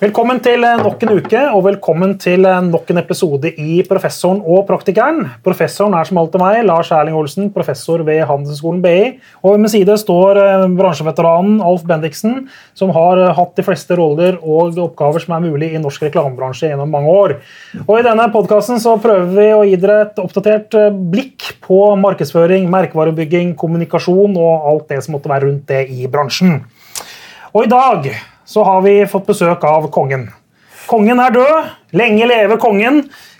Velkommen til nok en uke og velkommen til nok en episode i Professoren og praktikeren. Professoren er som alltid meg, Lars Erling Olsen, professor ved Handelshøyskolen BI. Og ved min side står eh, bransjeveteranen Alf Bendiksen, som har eh, hatt de fleste roller og oppgaver som er mulig i norsk reklamebransje gjennom mange år. Og I denne podkasten prøver vi å gi dere et oppdatert eh, blikk på markedsføring, merkevarebygging, kommunikasjon og alt det som måtte være rundt det i bransjen. Og i dag så har vi fått besøk av kongen. Kongen er død. Lenge leve kongen.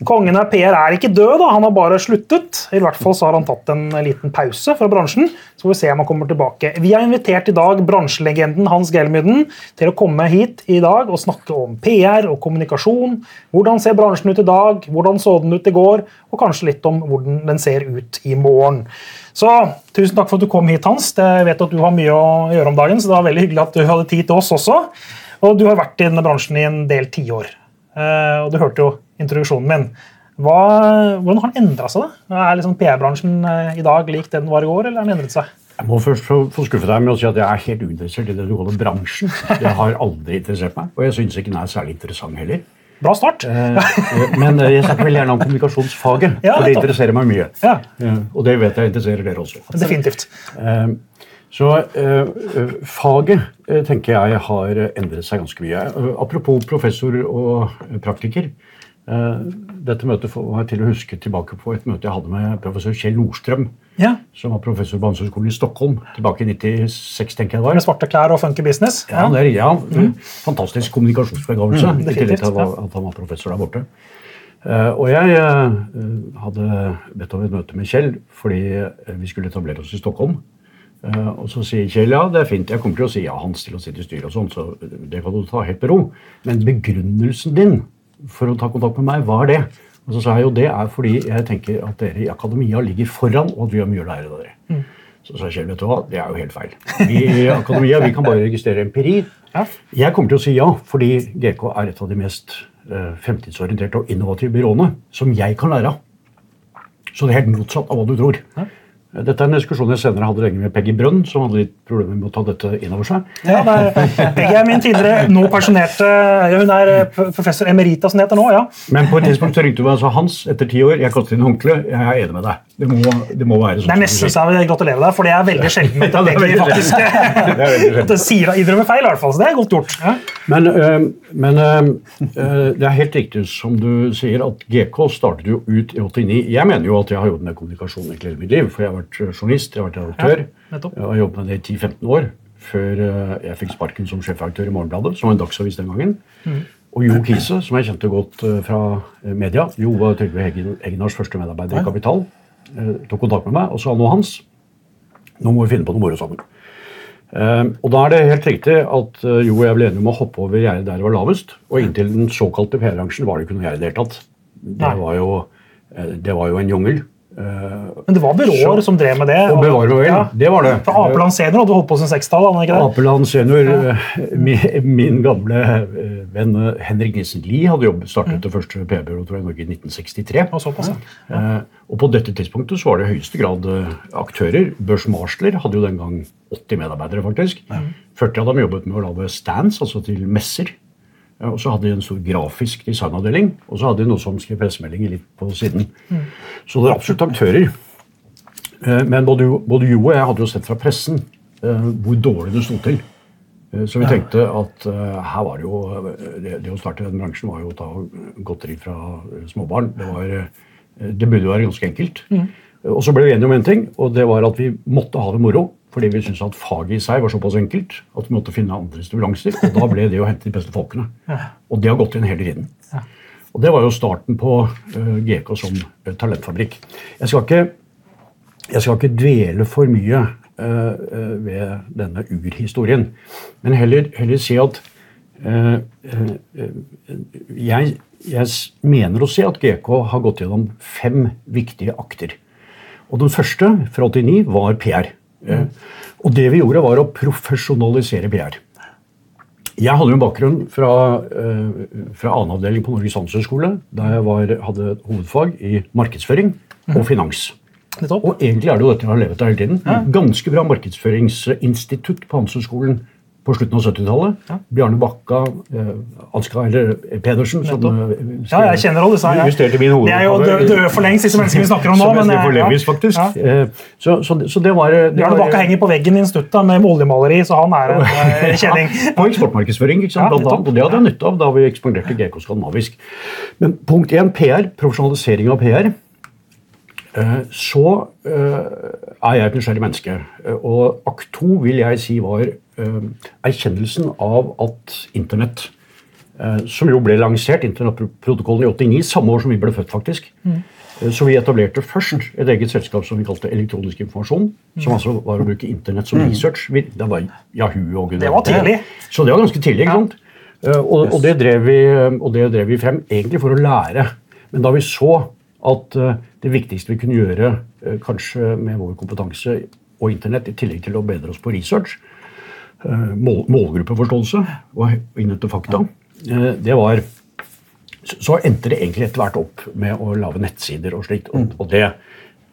Kongen av PR er ikke død, da. han har bare sluttet. I hvert fall så har han tatt en liten pause fra bransjen. Så får vi se om han kommer tilbake. Vi har invitert i dag bransjelegenden Hans Gelmyden til å komme hit i dag og snakke om PR og kommunikasjon. Hvordan ser bransjen ut i dag? Hvordan så den ut i går? Og kanskje litt om hvordan den ser ut i morgen. Så Tusen takk for at du kom hit, Hans. Jeg vet at du har mye å gjøre om dagen, så det var veldig hyggelig at du hadde tid til oss også. Og Du har vært i denne bransjen i en del tiår. Uh, og du hørte jo introduksjonen min. Hva, hvordan har den endra seg? da? Er liksom PR-bransjen eh, i dag lik den var i går, eller har den endret seg? Jeg må først få skuffe deg med å si at jeg er helt uinteressert i det du kaller bransjen. Det har aldri interessert meg, og jeg syns ikke den er særlig interessant heller. Bra start. Eh, men jeg snakker veldig gjerne om kommunikasjonsfaget, for det interesserer meg mye. Og det vet jeg interesserer dere også. Definitivt. Så faget tenker jeg har endret seg ganske mye. Apropos professor og praktiker. Dette møtet får meg til å huske tilbake på et møte jeg hadde med professor Kjell Nordstrøm, ja. som var professor på Handelshøyskolen i Stockholm tilbake i 96. tenker jeg det var. Med svarte klær og funky business? Ja, ja. Er, ja mm. Fantastisk kommunikasjonsbegavelse. Mm, I tillegg til at han var professor der borte. Uh, og jeg uh, hadde bedt om et møte med Kjell fordi vi skulle etablere oss i Stockholm. Uh, og så sier Kjell ja, det er fint, jeg kommer til å si ja hans til å sitte i styret, og sånn, så det kan du ta helt med ro. Men begrunnelsen din for å ta kontakt med meg, hva er det? Og så sa jeg jo det er fordi jeg tenker at dere i akademia ligger foran, og at vi har mye å lære av dere. Mm. Så sa Kjell, vet du hva, det er jo helt feil. Vi i akademia vi kan bare registrere empiri. Ja. Jeg kommer til å si ja, fordi GK er et av de mest uh, fremtidsorienterte og innovative byråene som jeg kan lære av. Så det er helt motsatt av hva du tror. Dette er en diskusjon jeg senere hadde lenge med Peggy Brønn, som hadde litt problemer med å ta dette inn over seg. Ja, Peggy er min tidligere, nå pensjonerte Hun er eh, professor emerita, som det heter nå. ja. Men på et tidspunkt så ringte hun meg og sa Hans, etter ti år, jeg kastet inn håndkle. Jeg er enig med deg. Det må, det må være sånn. Det er nesten så jeg gratulere deg, for det er veldig sjelden at Peggy faktisk det sier innrømmer feil. i hvert fall, så Det er godt gjort. Ja. Men, øh, men øh, det er helt riktig som du sier, at GK startet jo ut i 89. Jeg mener jo at jeg har jobbet med kommunikasjon egentlig hele mitt liv. for jeg har vært eh, journalist, jeg har vært redaktør. Ja, jeg har jobbet med det i 10-15 år før eh, jeg fikk sparken som sjefaktør i Morgenbladet, som var en dagsavis den gangen. Mm. Og Jo Kise, som jeg kjente godt eh, fra media. Jo var Trygve Egnars første medarbeider i Kapital. Tok kontakt med meg og sa nå Hans, nå må vi finne på noe moro sammen. og Da er det helt riktig at Jo og jeg ble enige om å hoppe over gjerdet der det var lavest. Og inntil den såkalte PR-bransjen var det ikke noe gjerde i det hele tatt. Det var, jo, det var jo en jungel. Eh, Men det var byråer som drev med det? Og bevare vel, ja. det var det. For Apeland senior hadde holdt på siden 60-tallet? Apeland senior, ja. Eh, min, min, gamle eh, venn Henrik Nissen Lie hadde jobbet, startet mm. det første PR-byrået i Norge i 1963. Og, såpass, ja. og på dette tidspunktet så var det i høyeste grad aktører. Børs Marsler hadde jo den gang 80 medarbeidere, faktisk. Mm. 40 av dem jobbet med å lage stands, altså til messer. Og så hadde de en stor grafisk designavdeling, og så hadde de noe som skrev pressemeldinger litt på siden. Mm. Så det er absolutt aktører. Eh, men både, både Jo og jeg hadde jo sett fra pressen eh, hvor dårlig det sto til. Eh, så vi tenkte at her var det jo Det, det å starte den bransjen var jo å ta godteri fra småbarn. Det, var, det burde jo være ganske enkelt. Mm. Og så ble vi enige om en ting, og det var at vi måtte ha det moro. Fordi vi syntes at faget i seg var såpass enkelt at vi måtte finne andre stimulanser. Og da ble det å hente de beste folkene. Og det har gått inn hele tiden. Og det var jo starten på uh, GK som uh, talentfabrikk. Jeg skal ikke, jeg skal ikke dvele for mye uh, ved denne urhistorien, men heller, heller si at jeg, jeg mener å se at GK har gått gjennom fem viktige akter. Og den første, fra 89, var PR. Og det vi gjorde, var å profesjonalisere PR. Jeg hadde jo en bakgrunn fra, uh, fra annen avdeling på Norges handelshøyskole, der jeg var, hadde hovedfag i markedsføring og mm. finans. Og egentlig er det jo dette jeg har levet av hele tiden. Ganske bra markedsføringsinstitutt på Handelshøyskolen på slutten av 70-tallet. Ja. Bjarne Bakka, eh, Ansgar eller Pedersen som eh, Ja, jeg kjenner alle disse. Min De er jo døde for lengst, disse menneskene vi snakker om nå. Men, for Levis, faktisk. Ja. Eh, så, så, så, det var det Bjarne Bakka henger på veggen i en stutt med oljemaleri, så han er en kjenning. på eksportmarkedsføring, ikke sant, blant annet. Og det hadde jeg nytte av da vi ekspanderte GK skandinavisk. Men punkt én, PR. Profesjonalisering av PR. Så er jeg et nysgjerrig menneske. Og akt to vil jeg si var Eh, erkjennelsen av at Internett, eh, som jo ble lansert, Internettprotokollen i 89, samme år som vi ble født, faktisk. Mm. Så vi etablerte først et eget selskap som vi kalte Elektronisk informasjon. Som mm. altså var å bruke Internett som mm. research. Det var Yahoo og Gud. Det var tidlig. Så det var ganske tidlig. ikke sant? Og, og, det vi, og, det drev vi, frem egentlig for å lære. Men da vi så at det viktigste vi kunne gjøre kanskje med vår kompetanse og Internett, i tillegg til å bedre oss på research, Eh, mål, målgruppeforståelse og innhente fakta. Eh, det var Så endte det egentlig etter hvert opp med å lage nettsider og slikt. Og, og det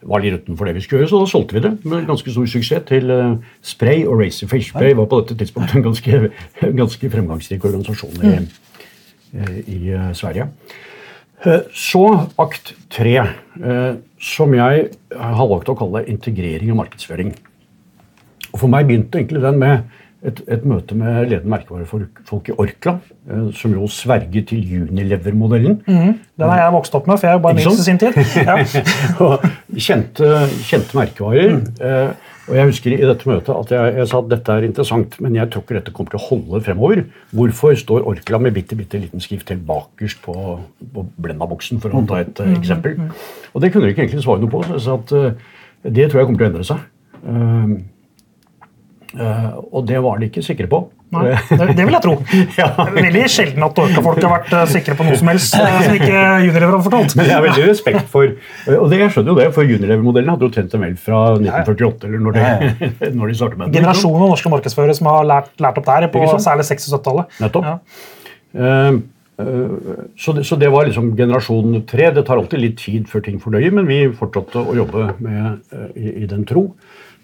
var litt utenfor det vi skulle gjøre, så da solgte vi det med ganske stor suksess til Spray og Racer. Spray var på dette tidspunktet en ganske, ganske fremgangsrik organisasjon i, mm. i Sverige. Uh, så akt tre, som jeg har valgt å kalle integrering og markedsføring. Og For meg begynte egentlig den med et, et, møte med ledende merkevarefolk i Orkla, eh, som jo sverger til Unilever-modellen. Mm, den har jeg vokst opp med, for jeg bare minst i sin tid. Ja. kjente, kjente, merkevarer. Mm. Og Jeg husker i dette møtet at jeg, jeg, sa at dette er interessant, men jeg tror ikke dette kommer til å holde fremover. Hvorfor står Orkla med bitte, bitte liten skrift helt bakerst på, på Blenda-boksen, for å ta et uh, eksempel? Og det kunne de ikke egentlig svare noe på, så jeg sa at uh, det tror jeg kommer til å endre seg. Uh, og det var de ikke sikre på. Nei, det, det vil jeg tro. ja. Veldig sjelden at Orca-folk har vært uh, sikre på noe som helst uh, som ikke Unilever har fortalt. Men jeg har veldig respekt for og det, jeg skjønner jo det, for Unilever-modellen hadde jo trent dem vel fra 1948. eller når de, når de startet med den. Generasjonen av norske markedsførere som har lært, lært opp der på særlig 60- og 70-tallet. Nettopp. Ja. Så det, så det, var liksom generasjon tre. Det tar alltid litt tid før ting fordøyer, men vi fortsatte å jobbe med, i, i den tro.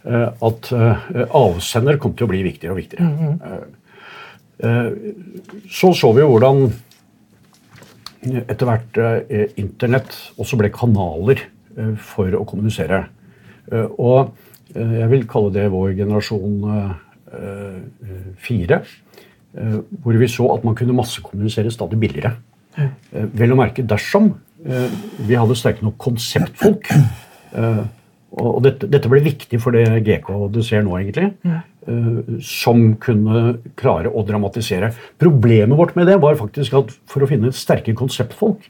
Eh, at eh, avsender kom til å bli viktigere og viktigere. Mm -hmm. Så så vi jo hvordan etter hvert Internett også ble kanaler for å kommunisere. Og jeg vil kalle det vår generasjon fire. Hvor vi så at man kunne massekommunisere stadig billigere. Vel å merke dersom vi hadde sterke nok konseptfolk og dette, dette, ble viktig for det GK du ser nå, egentlig. Ja. Uh, som kunne klare å dramatisere. Problemet vårt med det var faktisk at for å finne sterke konseptfolk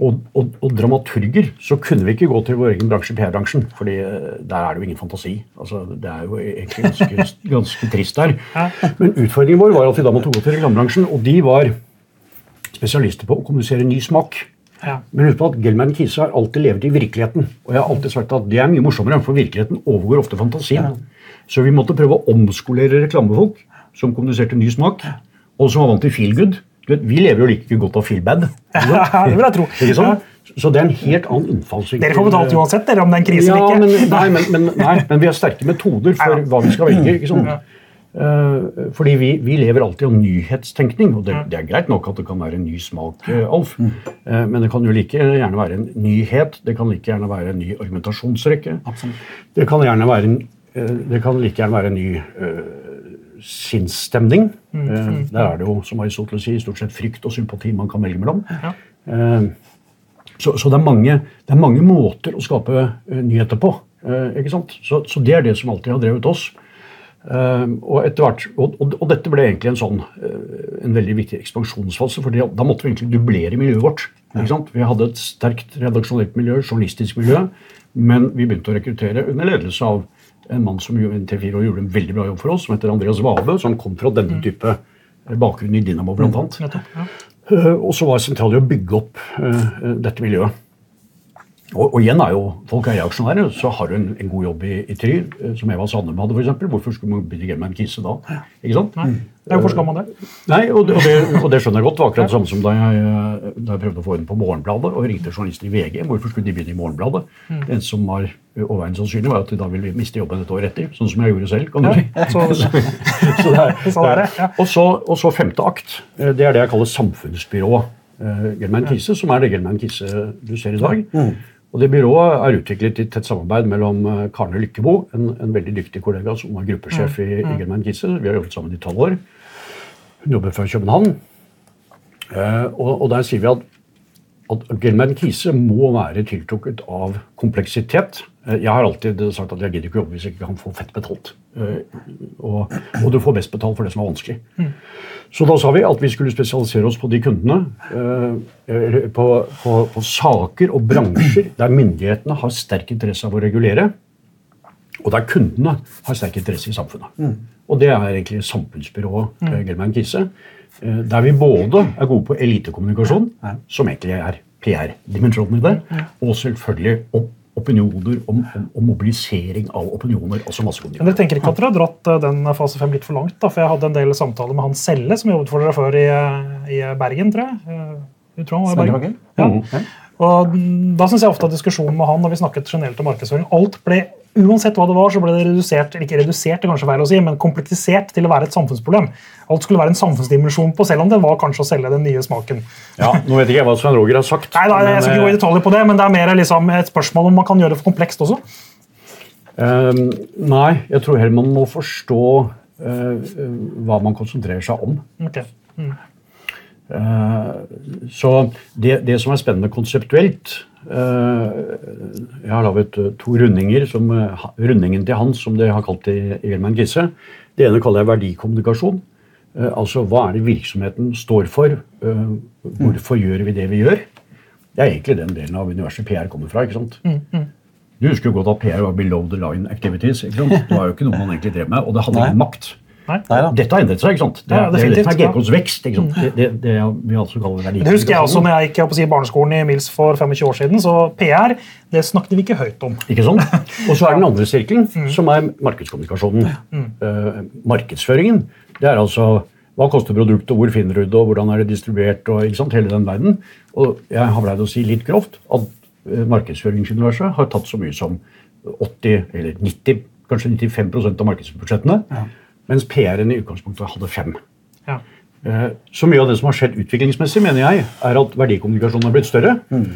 og, og, og, dramaturger, så kunne vi ikke gå til vår egen bransje, PR-bransjen. fordi uh, der er det jo ingen fantasi. Altså, det er jo egentlig ganske, ganske trist der. Men utfordringen vår var at vi da måtte gå til reklamebransjen, og de var spesialister på å kommunisere ny smak. Ja. Men husk på at Gelman Kise har alltid levd i virkeligheten. Og jeg har alltid sagt at det er mye morsommere, for virkeligheten overgår ofte fantasien. Ja. Så vi måtte prøve å omskolere reklamefolk som kommuniserte ny smak, og som var vant til feel good. Vi lever jo like godt av feel bad. Ja, det vil jeg tro. Sånn? Så det er en helt annen innfallsvinkel. Dere får betalt uansett dere om det er en krise eller ikke. Men, nei, men, men, nei, men, vi har sterke metoder for hva vi skal velge. ikke sant? Uh, fordi vi, vi, lever alltid av nyhetstenkning, og det, det, er greit nok at det kan være en ny smak, uh, Alf. Uh, men det kan jo like gjerne være en nyhet, det kan like gjerne være en ny argumentasjonsrekke. Absolutt. Det kan, være en, det kan like gjerne være en ny sinnsstemning. Mm, mm, der er det jo, som Aristoteles sier, stort sett frykt og sympati man kan velge mellom. Ja. Så, så det, er mange, det, er mange, måter å skape nyheter på. ikke sant? Så, så det er det som alltid har drevet oss. Uh, og, hvert, og, og, og, dette ble egentlig en sånn uh, en veldig viktig ekspansjonsfase. for Da måtte vi egentlig dublere miljøet vårt. Vi hadde et sterkt redaksjonelt miljø, journalistisk miljø, men vi begynte å rekruttere under ledelse av en mann som i tre-fire gjorde en veldig bra jobb for oss, som heter Andreas Wave, som kom fra denne mm. type eh, bakgrunn i Dynamo bl.a. Mm, ja. uh, og så var sentralt å bygge opp dette miljøet. Og, og, igjen er jo, Folk er reaksjonære. Så har du en, en god jobb i, i Try, eh, som Eva Sandum hadde. Eksempel. Hvorfor skulle man begynne med en kise da? Ikke sant? Nei. Hvorfor skal man det? Nei, og det, og det, og det skjønner jeg godt. Det var akkurat det samme som da jeg, eh, da jeg prøvde å få den på Morgenbladet og ringte journalisten i VG. Hvorfor skulle de begynne i Morgenbladet? Mm. Det som var overveiende sannsynlig, var at de da ville miste jobben et år etter. Sånn som jeg gjorde selv. kan du si. Ja, så, så, det er, det ja. og, så, og så femte akt. Det er det jeg kaller samfunnsbyrået. Uh, Gelman Kise, som er det Gelman Kise du ser i dag. Mm. Og det Byrået er utviklet i tett samarbeid mellom eh, Karne Lykkebo, en, en veldig dyktig kollega som var gruppesjef i, i Gisse. Vi har jobbet sammen i tolv år. Hun jobber fra København. Eh, og, og, der sier vi at, at Gelman Kise må være tiltrukket av kompleksitet. Eh, jeg har alltid sagt at jeg gidder ikke jobbe hvis jeg ikke kan få fett betalt. Eh, og, og, du får best betalt for det som er vanskelig. Mm. Så da sa vi at vi skulle spesialisere oss på de kundene, eh, på, på, på, saker og bransjer der myndighetene har sterk interesse av å regulere, og der kundene har sterk interesse i samfunnet. Mm. Og det er egentlig samfunnsbyrået mm. Gelman Kise. Eh, der vi både er gode på elitekommunikasjon, som egentlig er PR-dimensjonen i det, og selvfølgelig opp opinioner, om, om, mobilisering av opinioner. altså massekommunikasjon. Men dere tenker ikke at dere har dratt eh, den fase 5 litt for langt? da, for Jeg hadde en del samtaler med han Selle, som jobbet for dere før i, i Bergen, tror jeg. Du tror han var i Bergen? Ja. Og Da syns jeg ofte at diskusjonen med han når vi snakket generelt om markedsføring, alt ble Uansett hva det var, så ble det redusert ikke redusert, det er kanskje feil å si, men kompleksisert til å være et samfunnsproblem. Alt skulle være en samfunnsdimensjon på, selv om det var kanskje å selge den nye smaken. Ja, Nå vet ikke jeg hva Svein Roger har sagt. Nei, nei Jeg skal ikke gå i eh, detaljer på det, men det er mer liksom et spørsmål om man kan gjøre det for komplekst også. Um, nei, jeg tror heller man må forstå uh, hva man konsentrerer seg om. Okay. Mm. Uh, så det, det, som er spennende konseptuelt Eh, jeg har laget eh, to rundinger. Som, eh, rundingen til Hans, som det har kalt det i Elman Gisse. Det ene kaller jeg verdikommunikasjon. Altså hva er det virksomheten står for? Hvorfor mm. gjør vi det vi gjør? Det er egentlig den delen av universet PR kommer fra. ikke sant? Mm, mm. Du husker jo godt at PR var below the line activities. ikke sant? Det var jo ikke noe man egentlig drev med, og det hadde ingen makt. Dette har endret seg. ikke sant? Det, ja, det, det er GKs vekst. ikke sant? Det, det, vi altså kaller verdi. Det husker jeg også når jeg gikk på si, barneskolen i Mils for 25 år siden. Så PR det snakket vi ikke høyt om. Ikke sant? Og så er den andre sirkelen, mm. som er markedskommunikasjonen. Mm. Uh, markedsføringen. Det er altså hva koster produktet, hvor finner du det, og hvordan er det distribuert? og ikke sant, hele den verden. Og jeg har pleid å si litt grovt at uh, markedsføringsuniverset har tatt så mye som 80 eller 90, kanskje 95 av markedsbudsjettene. Ja. Mens PR-en i utgangspunktet hadde fem. Ja. Eh, så mye av det som har skjedd utviklingsmessig, mener jeg, er at verdikommunikasjonen har blitt større. Mm.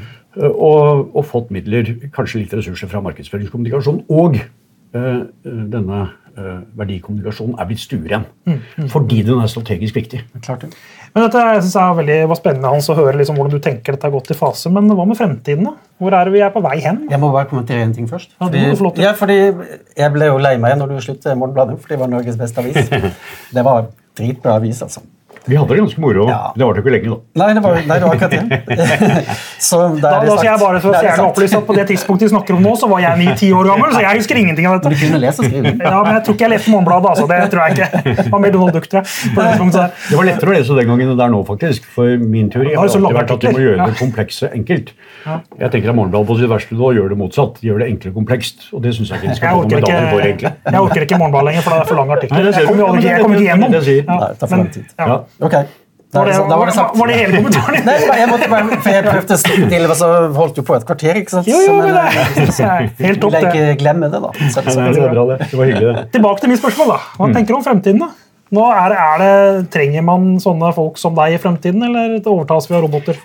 Eh, og, og, fått midler, kanskje litt ressurser fra markedsføringskommunikasjon. Og uh, denne uh, verdikommunikasjonen er blitt stueren. Mm. Mm. Fordi den er strategisk viktig. Klart det. Men dette jeg synes er veldig, var spennende Hans, å høre liksom, hvordan du tenker dette har gått i fase. Men hva med fremtiden? da? Hvor er vi er på vei hen? Jeg må bare kommentere en ting først. Fordi, ja, fordi Jeg ble jo lei meg når du sluttet i Morgenbladet, for det var Norges beste avis. det var dritbra avis, altså. Vi hadde det ganske moro. Ja. Det varte ikke lenge, da. Nei, det var, nei, det var akkurat det. så da, da jeg bare for å opplyse at På det tidspunktet vi snakker om nå, så var jeg ni-ti år gammel, så jeg husker ingenting av dette. Du kunne lese og skrive. Ja, Men jeg tror ikke jeg leste Morgenbladet. Altså. Det tror jeg ikke. Det var mer Donald Duck, tror jeg. Det, det var lettere å lese den gangen enn det er nå, faktisk. For min teori har alltid vært at du må gjøre det komplekse enkelt. Jeg tenker at Morgenbladet på sitt verste nå gjør det motsatt. De gjør det enkle komplekst. Og det syns jeg ikke de skal få medaljen for, egentlig. Jeg orker ikke Morgenbladet lenger, for det er for lang artikkel. Jeg kommer tar for gjennom. Ja. Da Var det, var, det var det hele kommentaren? Nei, jeg måtte bare, for jeg prøvde å slippe til, og så holdt du på et kvarter. ikke sant? Jo, jo, men, det, er helt topp, det. ikke glemme det, da. Så, så, så, det, bra, det. det var hyggelig, det. Tilbake til mitt spørsmål. da. Hva mm. tenker du om fremtiden? da? Nå er, er det, Trenger man sånne folk som deg i fremtiden, eller overtas vi av roboter?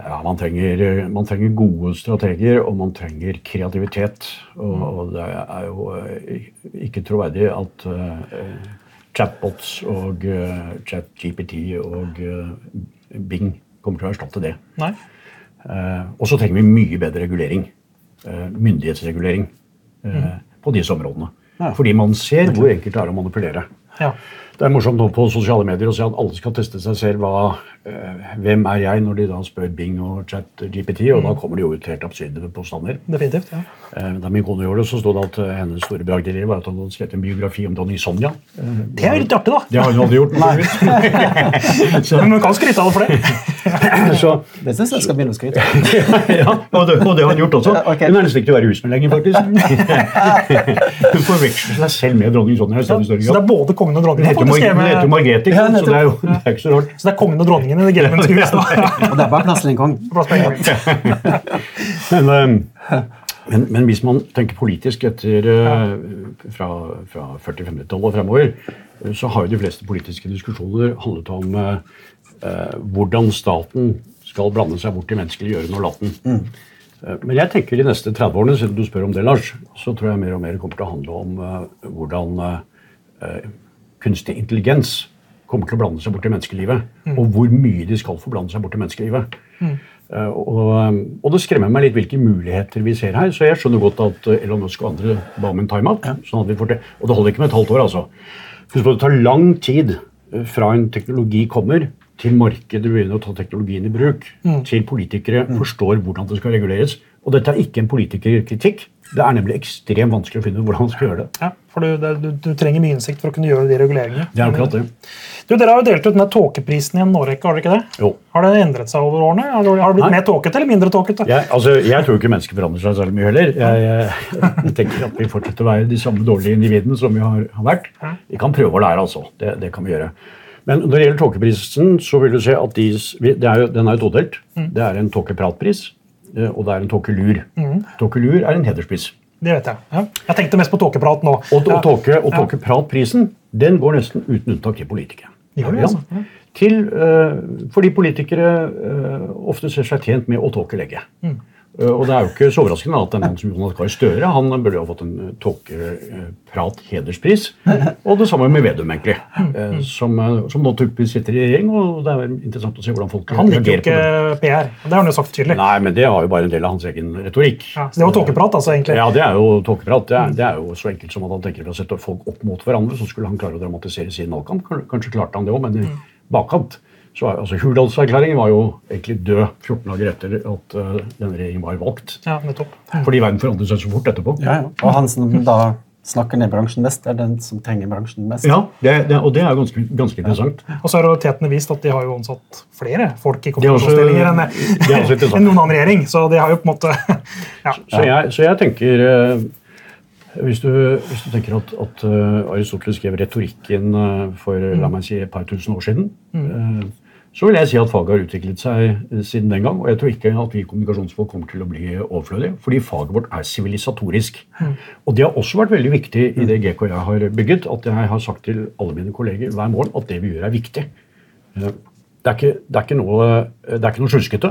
Ja, man trenger, man trenger, gode strateger, og man trenger kreativitet. Og, og det er jo eh, ikke troverdig at uh, chatbots og uh, ChatGPT og uh, Bing kommer til å erstatte det. Nei. Uh, og så trenger vi mye bedre regulering. myndighetsregulering mm. på disse områdene. Ja. Fordi man ser hvor enkelt det er å manipulere. Ja. Det er morsomt nå på sosiale medier å se at alle skal teste seg selv. Hva, øh, hvem er jeg, når de da spør Bing og ChatGPT, og da kommer det jo ut helt absurde påstander. Definitivt, ja. Eh, Da min kone gjorde det, så sto det at eh, hennes store bragd i livet var at hun hadde skrevet en biografi om dronning Sonja. Eh, Det er jo litt artig, da. Det har hun aldri gjort. så, Men hun kan skryte av det for det. så, Det syns jeg skal begynne å skryte av. ja, og det, og det har hun gjort også. Okay. Hun er nesten ikke til å være husmed lenger, faktisk. Hun forveksler seg selv med dronning Sonja i Så det er både kongen og dronningen. Jo hun heter jo med- Margrethe, Ja, så det er jo det er ikke så rart. Så det er kongen og dronningen i det Game Ja. Og det er bare plass til en kong. Men, men, men hvis man tenker politisk etter eh, fra, fra 40-50-tallet og fremover, eh, så har jo de fleste politiske diskusjoner handlet om eh, eh, hvordan staten skal blande seg bort i menneskelig gjøren og laten. Mm. Men jeg tenker de neste 30 årene, siden du spør om det, Lars, så tror jeg mer og mer kommer til å handle om uh, hvordan eh, kunstig intelligens kommer til å blande seg bort i menneskelivet. Og hvor mye de skal få blande seg bort i menneskelivet. Eh, og, og det skremmer meg litt hvilke muligheter vi ser her. Så jeg skjønner godt at eh, Elon Musk og andre ba om en timeout. Sånn at vi får til. Og det holder ikke med et halvt år, altså. Husk på, det tar lang tid eh, fra en teknologi kommer, til markedet begynner å ta teknologien i bruk, til politikere forstår hvordan det skal reguleres. Og dette er ikke en politikerkritikk. Det er nemlig ekstremt vanskelig å finne ut hvordan man skal gjøre det. Ja, for du, det, du, du trenger mye innsikt for å kunne gjøre de reguleringene. Det er akkurat det. Du, Dere har jo delt ut denne tåkeprisen i en årrekke, har dere ikke det? Jo. Har det endret seg over årene? Har det har det blitt Nei. mer tåkete eller mindre tåkete? Jeg, altså, jeg tror ikke mennesker forandrer seg særlig mye heller. Jeg, jeg, jeg tenker at vi fortsetter å være de samme dårlige individene som vi har, har vært. Vi kan prøve å lære, altså. Det, det kan vi gjøre. Men når det gjelder tåkeprisen, så vil du se at de, det er jo, den er jo todelt. Det er en tåkepratpris, og det er en tåkelur. Tåkelur er en hederspris. Det vet jeg. Ja. Jeg tenkte mest på tåkeprat nå. Og, og, tåke, og tåkepratprisen den går nesten uten unntak til politikere. Gjør det, altså? Ja. Til, uh, fordi politikere uh, ofte ser seg tjent med å tåkelegge. Mm. Eh, og det er jo ikke så overraskende at en mann som Jonas Gahr Støre han burde jo ha fått en eh, tåkeprat-hederspris. Og det samme med Vedum, egentlig. Mm. eh, som, som nå tydeligvis sitter i regjering, og det er interessant å se hvordan folk Han liker jo ikke. PR. Det har han jo sagt tydelig. Nei, men det har jo bare en del av hans egen retorikk. Ja, så det var tåkeprat, altså, egentlig. Ja, det er jo tåkeprat. Det er, det er jo så enkelt som at han tenker å sette folk opp mot hverandre, så skulle han klare å dramatisere sin valgkamp. Kanskje klarte han det òg, men i bakkant. Så, er- altså, Hurdalserklæringen var jo egentlig død 14 dager etter at uh, denne regjeringen var valgt. Ja, nettopp. Fordi verden forandret seg så fort etterpå. Ja, ja. Og han som da snakker ned bransjen mest, er den som trenger bransjen mest. Ja, det, det, og det er ganske, ganske interessant. Og så har realitetene vist at de har jo ansatt flere folk i er kommunikasjonsstillinger enn enn noen annen regjering. Så de har jo på en måte ja. Så jeg, så jeg tenker eh, hvis, du, hvis du tenker at, at eh, Aristoteles skrev retorikken for la meg si, et par tusen år siden, eh, så vil jeg si at faget har utviklet seg eh, siden den gang. Og jeg tror ikke at vi kommunikasjonsfolk kommer til å bli overflødige, fordi faget vårt er sivilisatorisk. Og det har også vært veldig viktig i det GK jeg har bygget, at jeg har sagt til alle mine kolleger hver morgen at det vi gjør, er viktig. Eh, Det er, ikke, det, er ikke noe, det er ikke noe sjuskete.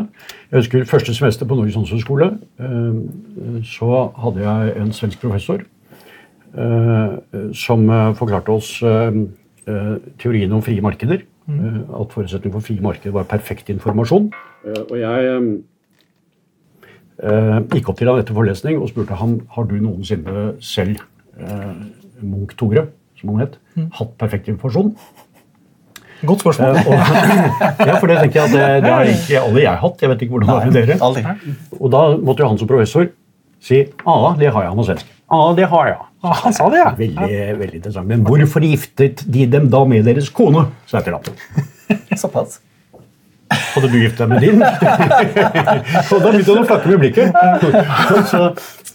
Jeg husker første semester på Norges handelshøyskole. eh, Så hadde jeg en svensk professor eh, som eh, forklarte oss eh, eh, teorien om frie markeder. Eh, At forutsetningen for frie markeder var perfekt informasjon. Eh, Og jeg eh, gikk opp til han etter forelesning og spurte ham har du noensinne selv, eh, Munch Tore, som han het, hatt perfekt informasjon. Godt spørsmål. Eh, og, ja, for det tenker jeg at det, det har ikke alle jeg hatt. Jeg vet ikke hvordan det er med dere. Aldri. Og da måtte jo han som professor si ja, det har jeg. Han var svensk. Ja, det har jeg. Ja, han sa det, ja. Veldig, veldig interessant. Men hvorfor giftet de dem da med deres kone? sa jeg til ham. Såpass. Hadde du giftet deg med din? og da begynte han å flakke med blikket. Så,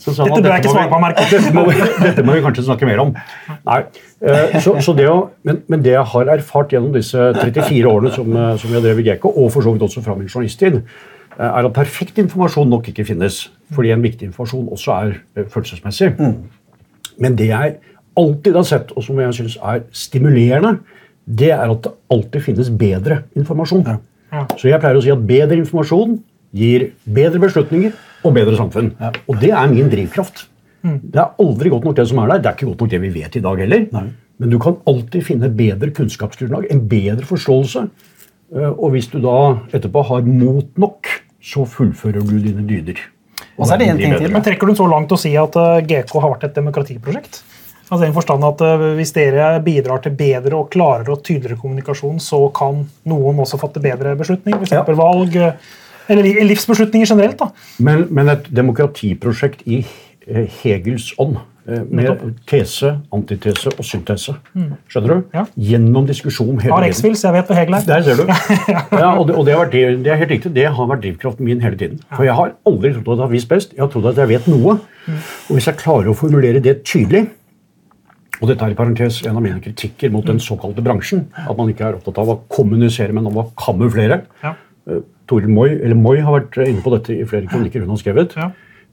så, så Dette bør jeg ikke svare på, vi- dette, må, vi- dette må vi kanskje snakke mer om. Nei, eh, så, så det å, men, men det jeg har erfart gjennom disse 34 årene som, eh, som jeg drev i GK, og for så vidt også fra min journalisttid, er at perfekt informasjon nok ikke finnes. Fordi en viktig informasjon også er følelsesmessig. følelsesmessig. Men det jeg alltid har sett, og som jeg syns er stimulerende, det er at det alltid finnes bedre informasjon. Ja. Så jeg pleier å si at bedre informasjon gir bedre beslutninger og bedre samfunn. Og det er min drivkraft. Det er aldri godt nok det som er der. Det er ikke godt nok det vi vet i dag heller. Men du kan alltid finne bedre kunnskapsgrunnlag, en bedre forståelse. Eh, Og hvis du da etterpå har mot nok, så fullfører du dine dyder. Og så er det en ting til. Men Trekker du den så langt å si at eh, GK har vært et demokratiprosjekt? Altså den forstand at uh, Hvis dere bidrar til bedre og klarere og tydeligere kommunikasjon, så kan noen også fatte bedre beslutninger. F.eks. Ja. valg eller livsbeslutninger generelt. da. Men, men et demokratiprosjekt i Hegels ånd Eh, med tese, antitese og syntese. Mm. Skjønner du? Ja. Gjennom diskusjon hele tiden. X-Fils, jeg vet på Hegel Der ser du. ja, og, det, og det, vært, det, er helt riktig, det har vært drivkraften min hele tiden. For jeg har aldri trodd at jeg har visst best. Jeg har trodd at jeg vet noe. Mm. Og hvis jeg klarer å formulere det tydelig og dette er i parentes en av mine kritikker mot den såkalte bransjen. At man ikke er opptatt av å kommunisere, men om å kamuflere. Ja. Uh, Toril Moi, eller Moi har vært inne på dette i flere kronikker hun har skrevet. Ja.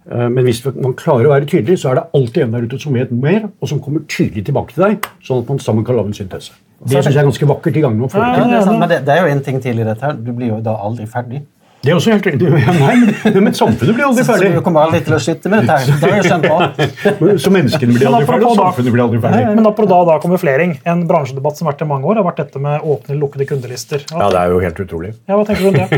Eh, men hvis man klarer å være tydelig, så er det alltid en der ute som vet mer, og som kommer tydelig tilbake til deg, sånn at man sammen kan lage en syntese. Det syns jeg er ganske vakkert i gangene. Ja, ja, ja, men det, det, er jo en ting til i dette her. Du blir jo da aldri ferdig. Det er også helt riktig. Nei, men, men samfunnet blir aldri ferdig. Så, du kommer aldri til å slutte med dette. Det har jeg skjønt på. Så menneskene blir aldri ferdig, og samfunnet blir aldri ferdig. Men apropos da, da konverflering. En bransjedebatt som har vært i mange år, har vært dette med åpne eller lukkede kundelister. Ja, det er jo helt utrolig. Ja, hva tenker du om det?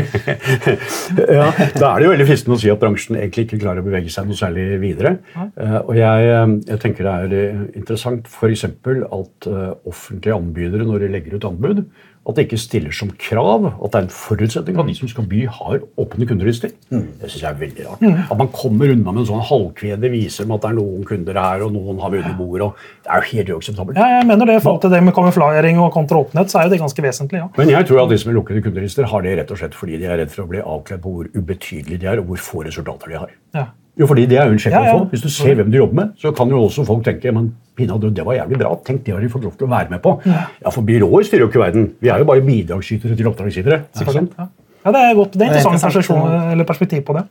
ja, Da er det jo veldig fristende å si at bransjen egentlig ikke klarer å bevege seg noe særlig videre. Uh, og jeg, eh, jeg, tenker det er eh, interessant f.eks. at uh, offentlige anbydere, når de legger ut anbud, at det ikke stiller som krav at det er en forutsetning at de som skal by, har åpne kundelister. Mm. Det syns jeg er veldig rart. Mm. At man kommer unna med en sånn halvkvede viser med at det er noen kunder her, og noen har vunnet bordet. Det er jo helt uakseptabelt. Ja, jeg mener det, I forhold til det med kamuflering og kontra åpenhet, så er jo det ganske vesentlig. ja. Men jeg tror at de som er lukkede kundelister, har det rett og slett fordi de er redd for å bli avkledd på hvor ubetydelige de er, og hvor få resultater de har. Ja. Jo, fordi det er jo en sjekk ja, ja. Hvis du ser hvem du jobber med, så kan jo også folk tenke men pinadø, det var jævlig bra. Tenk, det har de fått lov til å være med på. Ja, ja For byråer styrer jo ikke verden. Vi er jo bare bidragsytere til oppdragsgivere. Ja. ja, det er godt. Det er interessant perspektiv på det.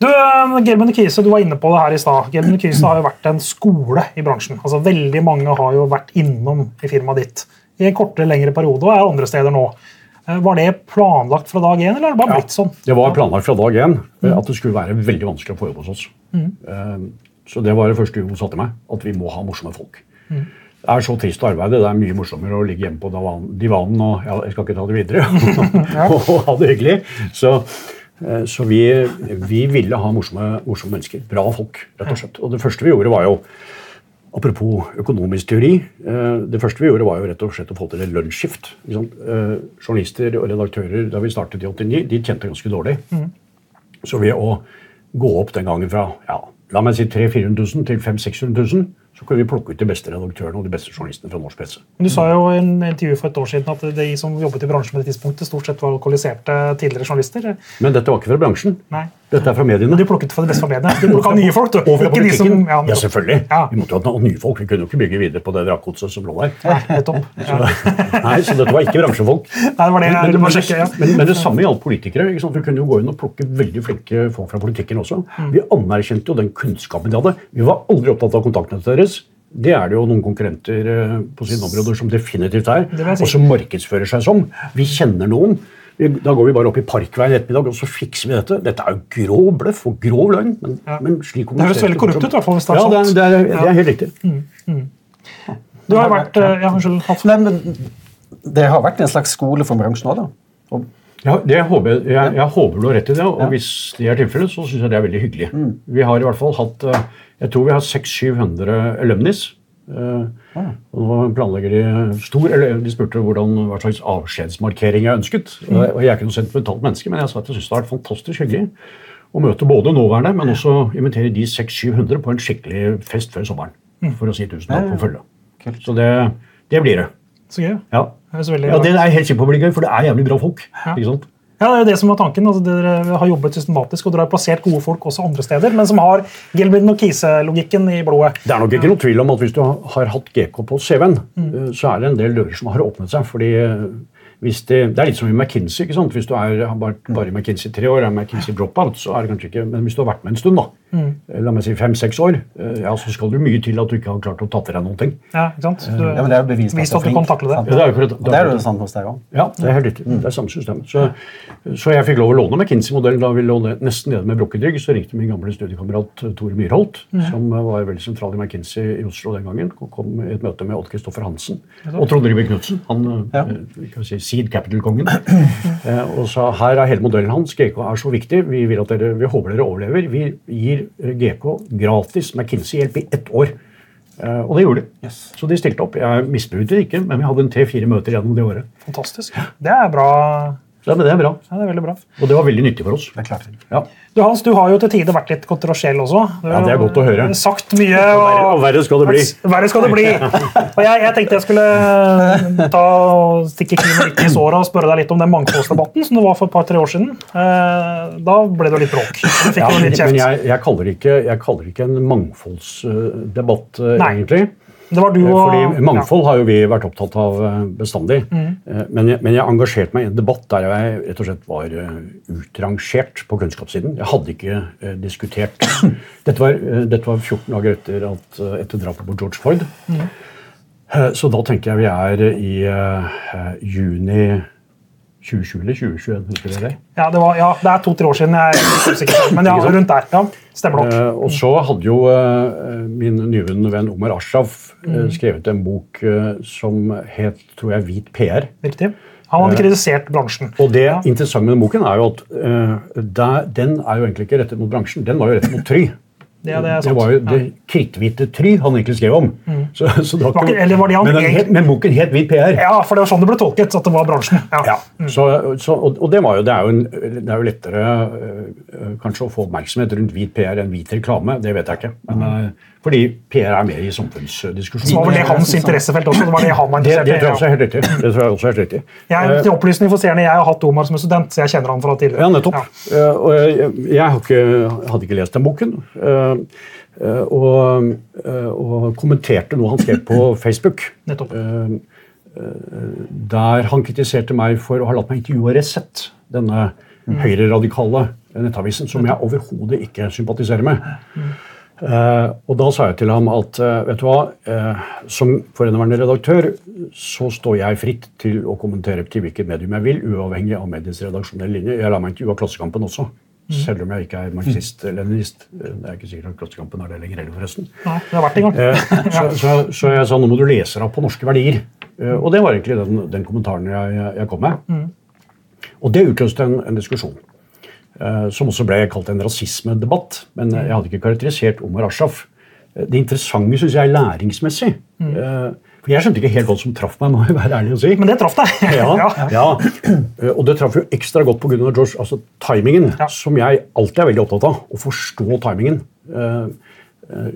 Du, eh, Gerben Kise, du var inne på det her i stad. Gerben Kise har jo vært en skole i bransjen. Altså, Veldig mange har jo vært innom i firmaet ditt i en kortere, lengre periode og er andre steder nå. Eh, var det planlagt fra dag én, eller har det bare blitt sånn? Ja, Det var planlagt fra dag én mm. at det skulle være veldig vanskelig å få jobb hos oss. Mm. Eh, så det var det første hun sa til meg, at vi må ha morsomme folk. Mm. Det er så trist å arbeide. Det er mye morsommere å ligge hjemme på divanen og ja, jeg skal ikke ta det videre, og ha det hyggelig. Så, eh, så vi, vi, ville ha morsomme, morsomme mennesker. Bra folk, rett og slett. Og det første vi gjorde, var jo Apropos økonomisk teori. Eh, det første vi gjorde, var jo rett og slett å få til et lunsjskift. Eh, journalister og redaktører da vi startet i 89, de tjente ganske dårlig. Mm. Så ved å gå opp den gangen fra ja, la meg si 300 000-400 000 til 500 000-600 000, så kunne vi plukke ut de beste redaktørene og de beste journalistene fra norsk presse. Men Du sa jo i en intervju for et år siden at de som jobbet i bransjen på det tidspunktet, stort sett var alkoholiserte tidligere journalister. Men dette var ikke fra bransjen. Nei. Dette er fra mediene. De plukket fra det beste fra mediene. De plukka nye folk. du. Ikke de. Som, ja, ja, selvfølgelig. Ja. Vi måtte jo ha nye folk. Vi kunne jo ikke bygge videre på det vrakgodset som lå der. Nei, nettopp. Så, nei, så dette var ikke bransjefolk. Nei, det var det, men, men, sjekke, ja. men, men, det samme gjaldt politikere. Vi kunne jo gå inn og plukke veldig flinke folk fra politikken også. Mm. Vi anerkjente jo den kunnskapen de hadde. Vi var aldri opptatt av kontaktene deres. Det er det jo noen konkurrenter eh, på sine områder som definitivt er, og som markedsfører seg som. Vi kjenner noen. Da går vi bare opp i Parkveien ettermiddag og så fikser vi dette. Dette er jo grov bløff og grov løgn. Men, ja. men slik Det høres veldig korrupt ut. i hvert fall hvis det er ja, det er, det, er, det er, helt riktig. Mm, mm. Du har vært ja, unnskyld, Nei, men Det har vært en slags skole for bransjen òg, da? Og ja, det håper jeg, jeg, jeg, håper du har rett i det. Og ja. hvis det er tilfellet, så syns jeg det er veldig hyggelig. Mm. Vi har i hvert fall hatt eh, Jeg tror vi har 600-700 alumnis Uh, og nå planlegger De stor, eller de spurte hvordan, hva slags avskjedsmarkering jeg ønsket. Mm. Og jeg er ikke noe sentimentalt menneske, men jeg sa at jeg synes det har vært fantastisk hyggelig å møte både nåværende, men også invitere de 600-700 på en skikkelig fest før sommeren. Mm. For å si tusen takk for følget. Så det, det, blir det. Så gøy. Ja. Det er, ja, det er helt sikkert på å bli gøy, for det er jævlig bra folk. Ja. ikke sant? Ja, det er jo det som var tanken. Altså, dere har jobbet systematisk, og dere har plassert gode folk også andre steder, men som har Gilbert og Kise-logikken i blodet. Det er nok ikke noe tvil om at hvis du har hatt GK på CV-en, mm. Eh, så er det en del dører som har åpnet seg. fordi eh, det, det, er litt som i McKinsey. ikke sant? Hvis du er, har bare, bare i McKinsey tre år, er McKinsey dropout, så er det kanskje ikke Men hvis du har vært med en stund, da. La meg si fem-seks år, eh, ja, så skal det mye til at du ikke har klart å ta til deg noen ting. Ja, ikke sant? Du, ja, men det er jo bevis at, at du kan takle det. Ja, det er jo det er jo samme hos deg òg. Ja, det er helt riktig. Mm. Det er samme systemet. Så, så, jeg fikk lov å låne McKinsey-modellen da vi lå nesten nede med brukket rygg. Så ringte min gamle studiekamerat eh, Tore Myrholt, mm. som eh, var veldig sentral i McKinsey i Oslo den gangen, og kom i et møte med Odd Kristoffer Hansen og Trond Ribe Knutsen, han ja. kan si, Seed Capital-kongen. Eh, og sa her er hele modellen hans. GK er så viktig. Vi, vil at dere, vi håper dere overlever. Vi gir GK gratis McKinsey-hjelp i ett år. Uh, og det gjorde de. Yes. Så de stilte opp. Jeg misbrukte det ikke, men vi hadde en tre-fire møter gjennom det året. Fantastisk. Det er bra ja, men det er bra. Ja, det er veldig bra. Og det var veldig nyttig for oss. Det er klart. Ja. Du Hans, du har jo til tider vært litt kontroversiell også. Du ja, det er godt å høre. Sagt mye. Og, og verre skal det bli. Verre skal det bli. Og jeg, jeg tenkte jeg skulle eh, ta og stikke kniven litt i såret og spørre deg litt om den mangfoldsdebatten som det var for et par-tre år siden. Eh, da ble det litt bråk. Ja, men jeg, jeg, kaller ikke, jeg, kaller ikke, en mangfoldsdebatt, Nei. egentlig. Det var du eh, og, Fordi Mangfold har jo vi vært opptatt av eh, bestandig. Mm. Men, jeg, men jeg engasjerte meg i en debatt der jeg rett og slett var utrangert på kunnskapssiden. Jeg hadde ikke diskutert dette var, dette var, 14 dager etter, at, etter drapet på George Floyd. Mm. Så da tenker jeg vi er i juni 2020 eller 2021? husker dere det? Ja, det, var, ja, det er to-tre år siden. jeg er usikker, Men ja, rundt der. ja, Stemmer nok. Uh, og så hadde jo uh, min nyvunne venn Omar Ashraf uh, skrevet en bok som het tror jeg, 'Hvit PR'. Riktig. Han hadde kritisert bransjen. Og det ja. interessante med den boken er jo at der, den er jo egentlig ikke rettet mot bransjen, den var jo rettet mot Try. Det, det, det, var jo det kritthvite Try han egentlig skrev om. Mm. Så, så var ikke, eller var det han men, het, men boken het Hvit PR. Ja, for det var sånn det ble tolket. at det var bransjen. Ja. ja mm. så, så, og, og, det, var jo, det, er jo en, det er jo lettere øh, kanskje å få oppmerksomhet rundt hvit PR enn hvit reklame. Det vet jeg ikke. Men, mm. fordi PR er mer i samfunnsdiskusjonen. Så var vel det hans interessefelt også? Det var det han var interessert i? Det, det, tror jeg også er helt riktig. Det tror jeg også er helt riktig. Jeg, til opplysning for seerne, jeg har hatt Omar som student, så jeg kjenner han fra tidligere. Ja, nettopp. Ja. Jeg, jeg ikke, hadde ikke lest den boken. Eh, og, eh, og, kommenterte noe han skrev på Facebook. Eh, der han kritiserte meg for å ha latt meg intervjue Resett, denne mm. høyreradikale nettavisen, som jeg overhodet ikke sympatiserer med. Mm. Uh, og da sa jeg til ham at uh, vet du hva, uh, som forhenværende redaktør så står jeg fritt til å kommentere til hvilket medium jeg vil, uavhengig av mediets redaksjonelle linje. Jeg lar meg intervjue av Klassekampen også. Mm. Selv om jeg ikke er marxist-leninist. Det er ikke sikkert at Klassekampen er det lenger heller, forresten. Nei, det har vært en gang. Eh, så, så, så, jeg sa nå må du lese deg opp på norske verdier. Eh, og det var egentlig den, den kommentaren jeg, jeg, kom med. Mm. Og det utløste en, en diskusjon. Eh, som også ble kalt en rasismedebatt. Men jeg hadde ikke karakterisert Omar Ashraf. Det interessante syns jeg er læringsmessig. Mm. For Jeg skjønte ikke helt hva som traff meg. må jeg være ærlig å si. Men det traff deg. ja, ja. Eh, og det traff jo ekstra godt pga. George. Altså timingen, ja. som jeg alltid er veldig opptatt av. Å forstå timingen. Uh,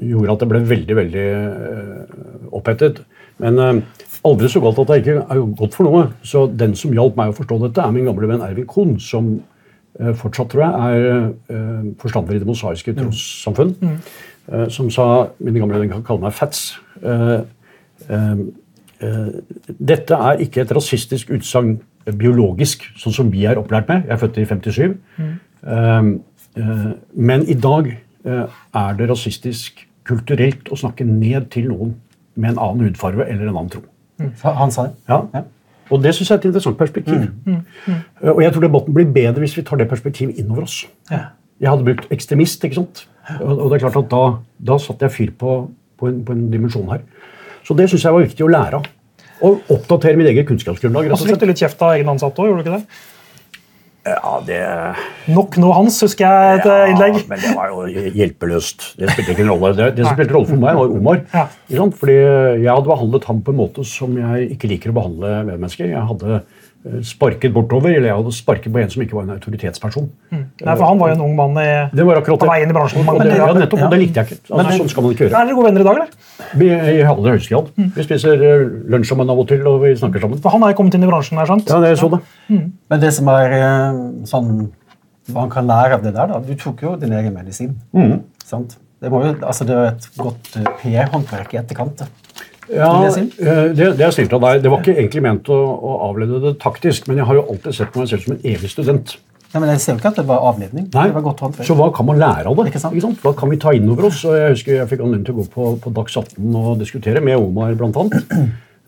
gjorde at det ble veldig, veldig uh, opphetet. Men uh, aldri så galt at det ikke er godt for noe. Så den som hjalp meg å forstå dette, er min gamle venn Ervin Kohn, som fortsatt, tror jeg, er forstander i Det mosaiske mm. trossamfunn. Mm. som sa Mine gamle venner kan kalle meg Fats. Ehm, eh, dette er ikke et rasistisk utsagn biologisk, sånn som vi er opplært med. Jeg er født i 57. Mm. Ehm, eh, men i dag eh, er det rasistisk kulturelt å snakke ned til noen med en annen hudfarge eller en annen tro. Mm. Han sa det. Ja. ja. Og det syns jeg er et interessant perspektiv. Mm. mm. Mm. Og jeg tror debatten blir bedre hvis vi tar det perspektivet innover oss. Ja. Jeg hadde brukt ekstremist, ikke sant? Og det er klart at da, da satte jeg fyr på, på, en, på en dimensjon her. Så det syns jeg var viktig å lære av. Og oppdatere mitt eget kunnskapsgrunnlag. Og så fikk du litt kjeft av egen ansatte òg, gjorde du ikke det? Ja, det... Nok noe hans, husker jeg et ja, innlegg. Men det var jo hjelpeløst. Det spilte ikke en rolle. Det, det som spilte rolle for meg, var Omar. Ja. Fordi jeg hadde behandlet ham på en måte som jeg ikke liker å behandle medmennesker. Jeg hadde Eh, sparket bortover, eller jeg hadde sparket på en som ikke var en autoritetsperson. Mm. Nei, for Han var jo en ung mann i, det var akkurat på vei inn i bransjen. Og det, ja, nettopp, ja. det likte jeg ikke. Altså, men, sånn skal man ikke gjøre. Er dere gode venner i dag, eller? Vi, I aller høyeste grad. Mm. Vi spiser eh, lunsj sammen av og til, og vi snakker sammen. For Han har jo kommet inn i bransjen, er sant? Ja, det er sånn det. Mm. Men det som er eh, sånn Hva han kan lære av det der, da Du tok jo din egen medisin. Mm. sant? Det, må jo, altså, det er et godt PR-håndverk i etterkant. Ja, eh, det, det er snilt av deg. Det var ikke egentlig ment å, å, avlede det taktisk, men jeg har jo alltid sett på meg selv som en evig student. Ja, men Jeg ser jo ikke at det var avledning. Nei, det var godt Så hva kan man lære av det? Ikke sant? Ikke sant? Hva kan vi ta inn over oss? Jeg husker jeg fikk anledning til å gå på, på Dags 18 og diskutere med Omar blant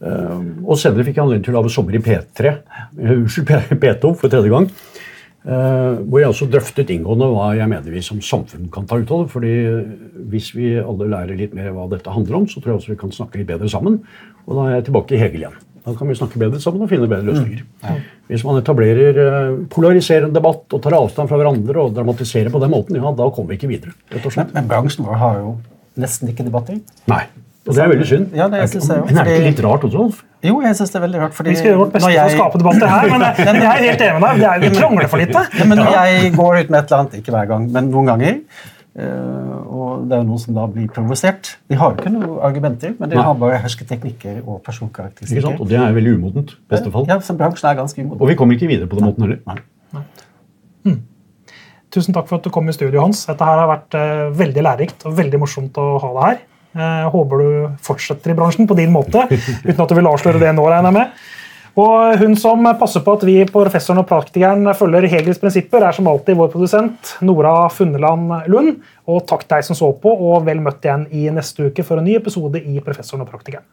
Uh, og senere fikk jeg anledning til å lage sommer i P3, uh, unnskyld, P2 for tredje gang. Uh, hvor jeg også drøftet inngående hva jeg mener vi som samfunn kan ta ut av det. fordi Hvis vi alle lærer litt mer hva dette handler om, så tror jeg også vi kan snakke litt bedre sammen. Og da er jeg tilbake i Hegel igjen. Da kan vi snakke bedre sammen og finne bedre løsninger. Mm. Ja. Hvis man etablerer uh, polariserende debatt og tar avstand fra hverandre og dramatiserer på den måten, ja, da kommer vi ikke videre. Men, men bransjen vår har jo nesten ikke debatter. Nei. Og det er veldig synd. Ja, det synes jeg, Men er det ikke litt rart også, Alf? Jo, jeg syns det er veldig rart. Fordi Vi skal gjøre vårt beste jeg... for å skape debatter her, men jeg, jeg er helt enig med deg. Det er- Vi krangler for lite. Ja, men når jeg går ut med et eller annet, ikke hver gang, men noen ganger eh, Og det er jo noen som da blir provosert. De har jo ikke noen argumenter, men de Nei. har bare hersketeknikker og Ikke personkarakteristikker. sant? Og det er veldig umodent. i beste fall. Ja, så bransjen er ganske umoden. Og vi kommer ikke videre på den måten heller. Nei. Tusen takk for at du kom i studio, Hans. Dette her har vært uh, veldig lærerikt og veldig morsomt å ha deg her. Eh, håper du fortsetter i bransjen på din måte, uten at du vil avsløre det nå, regner jeg med. Og hun som passer på at vi på Professoren og Praktikeren følger Hegels prinsipper, er som alltid vår produsent Nora Funneland Lund. Og takk deg som så på, og vel møtt igjen i neste uke for en ny episode i Professoren og Praktikeren.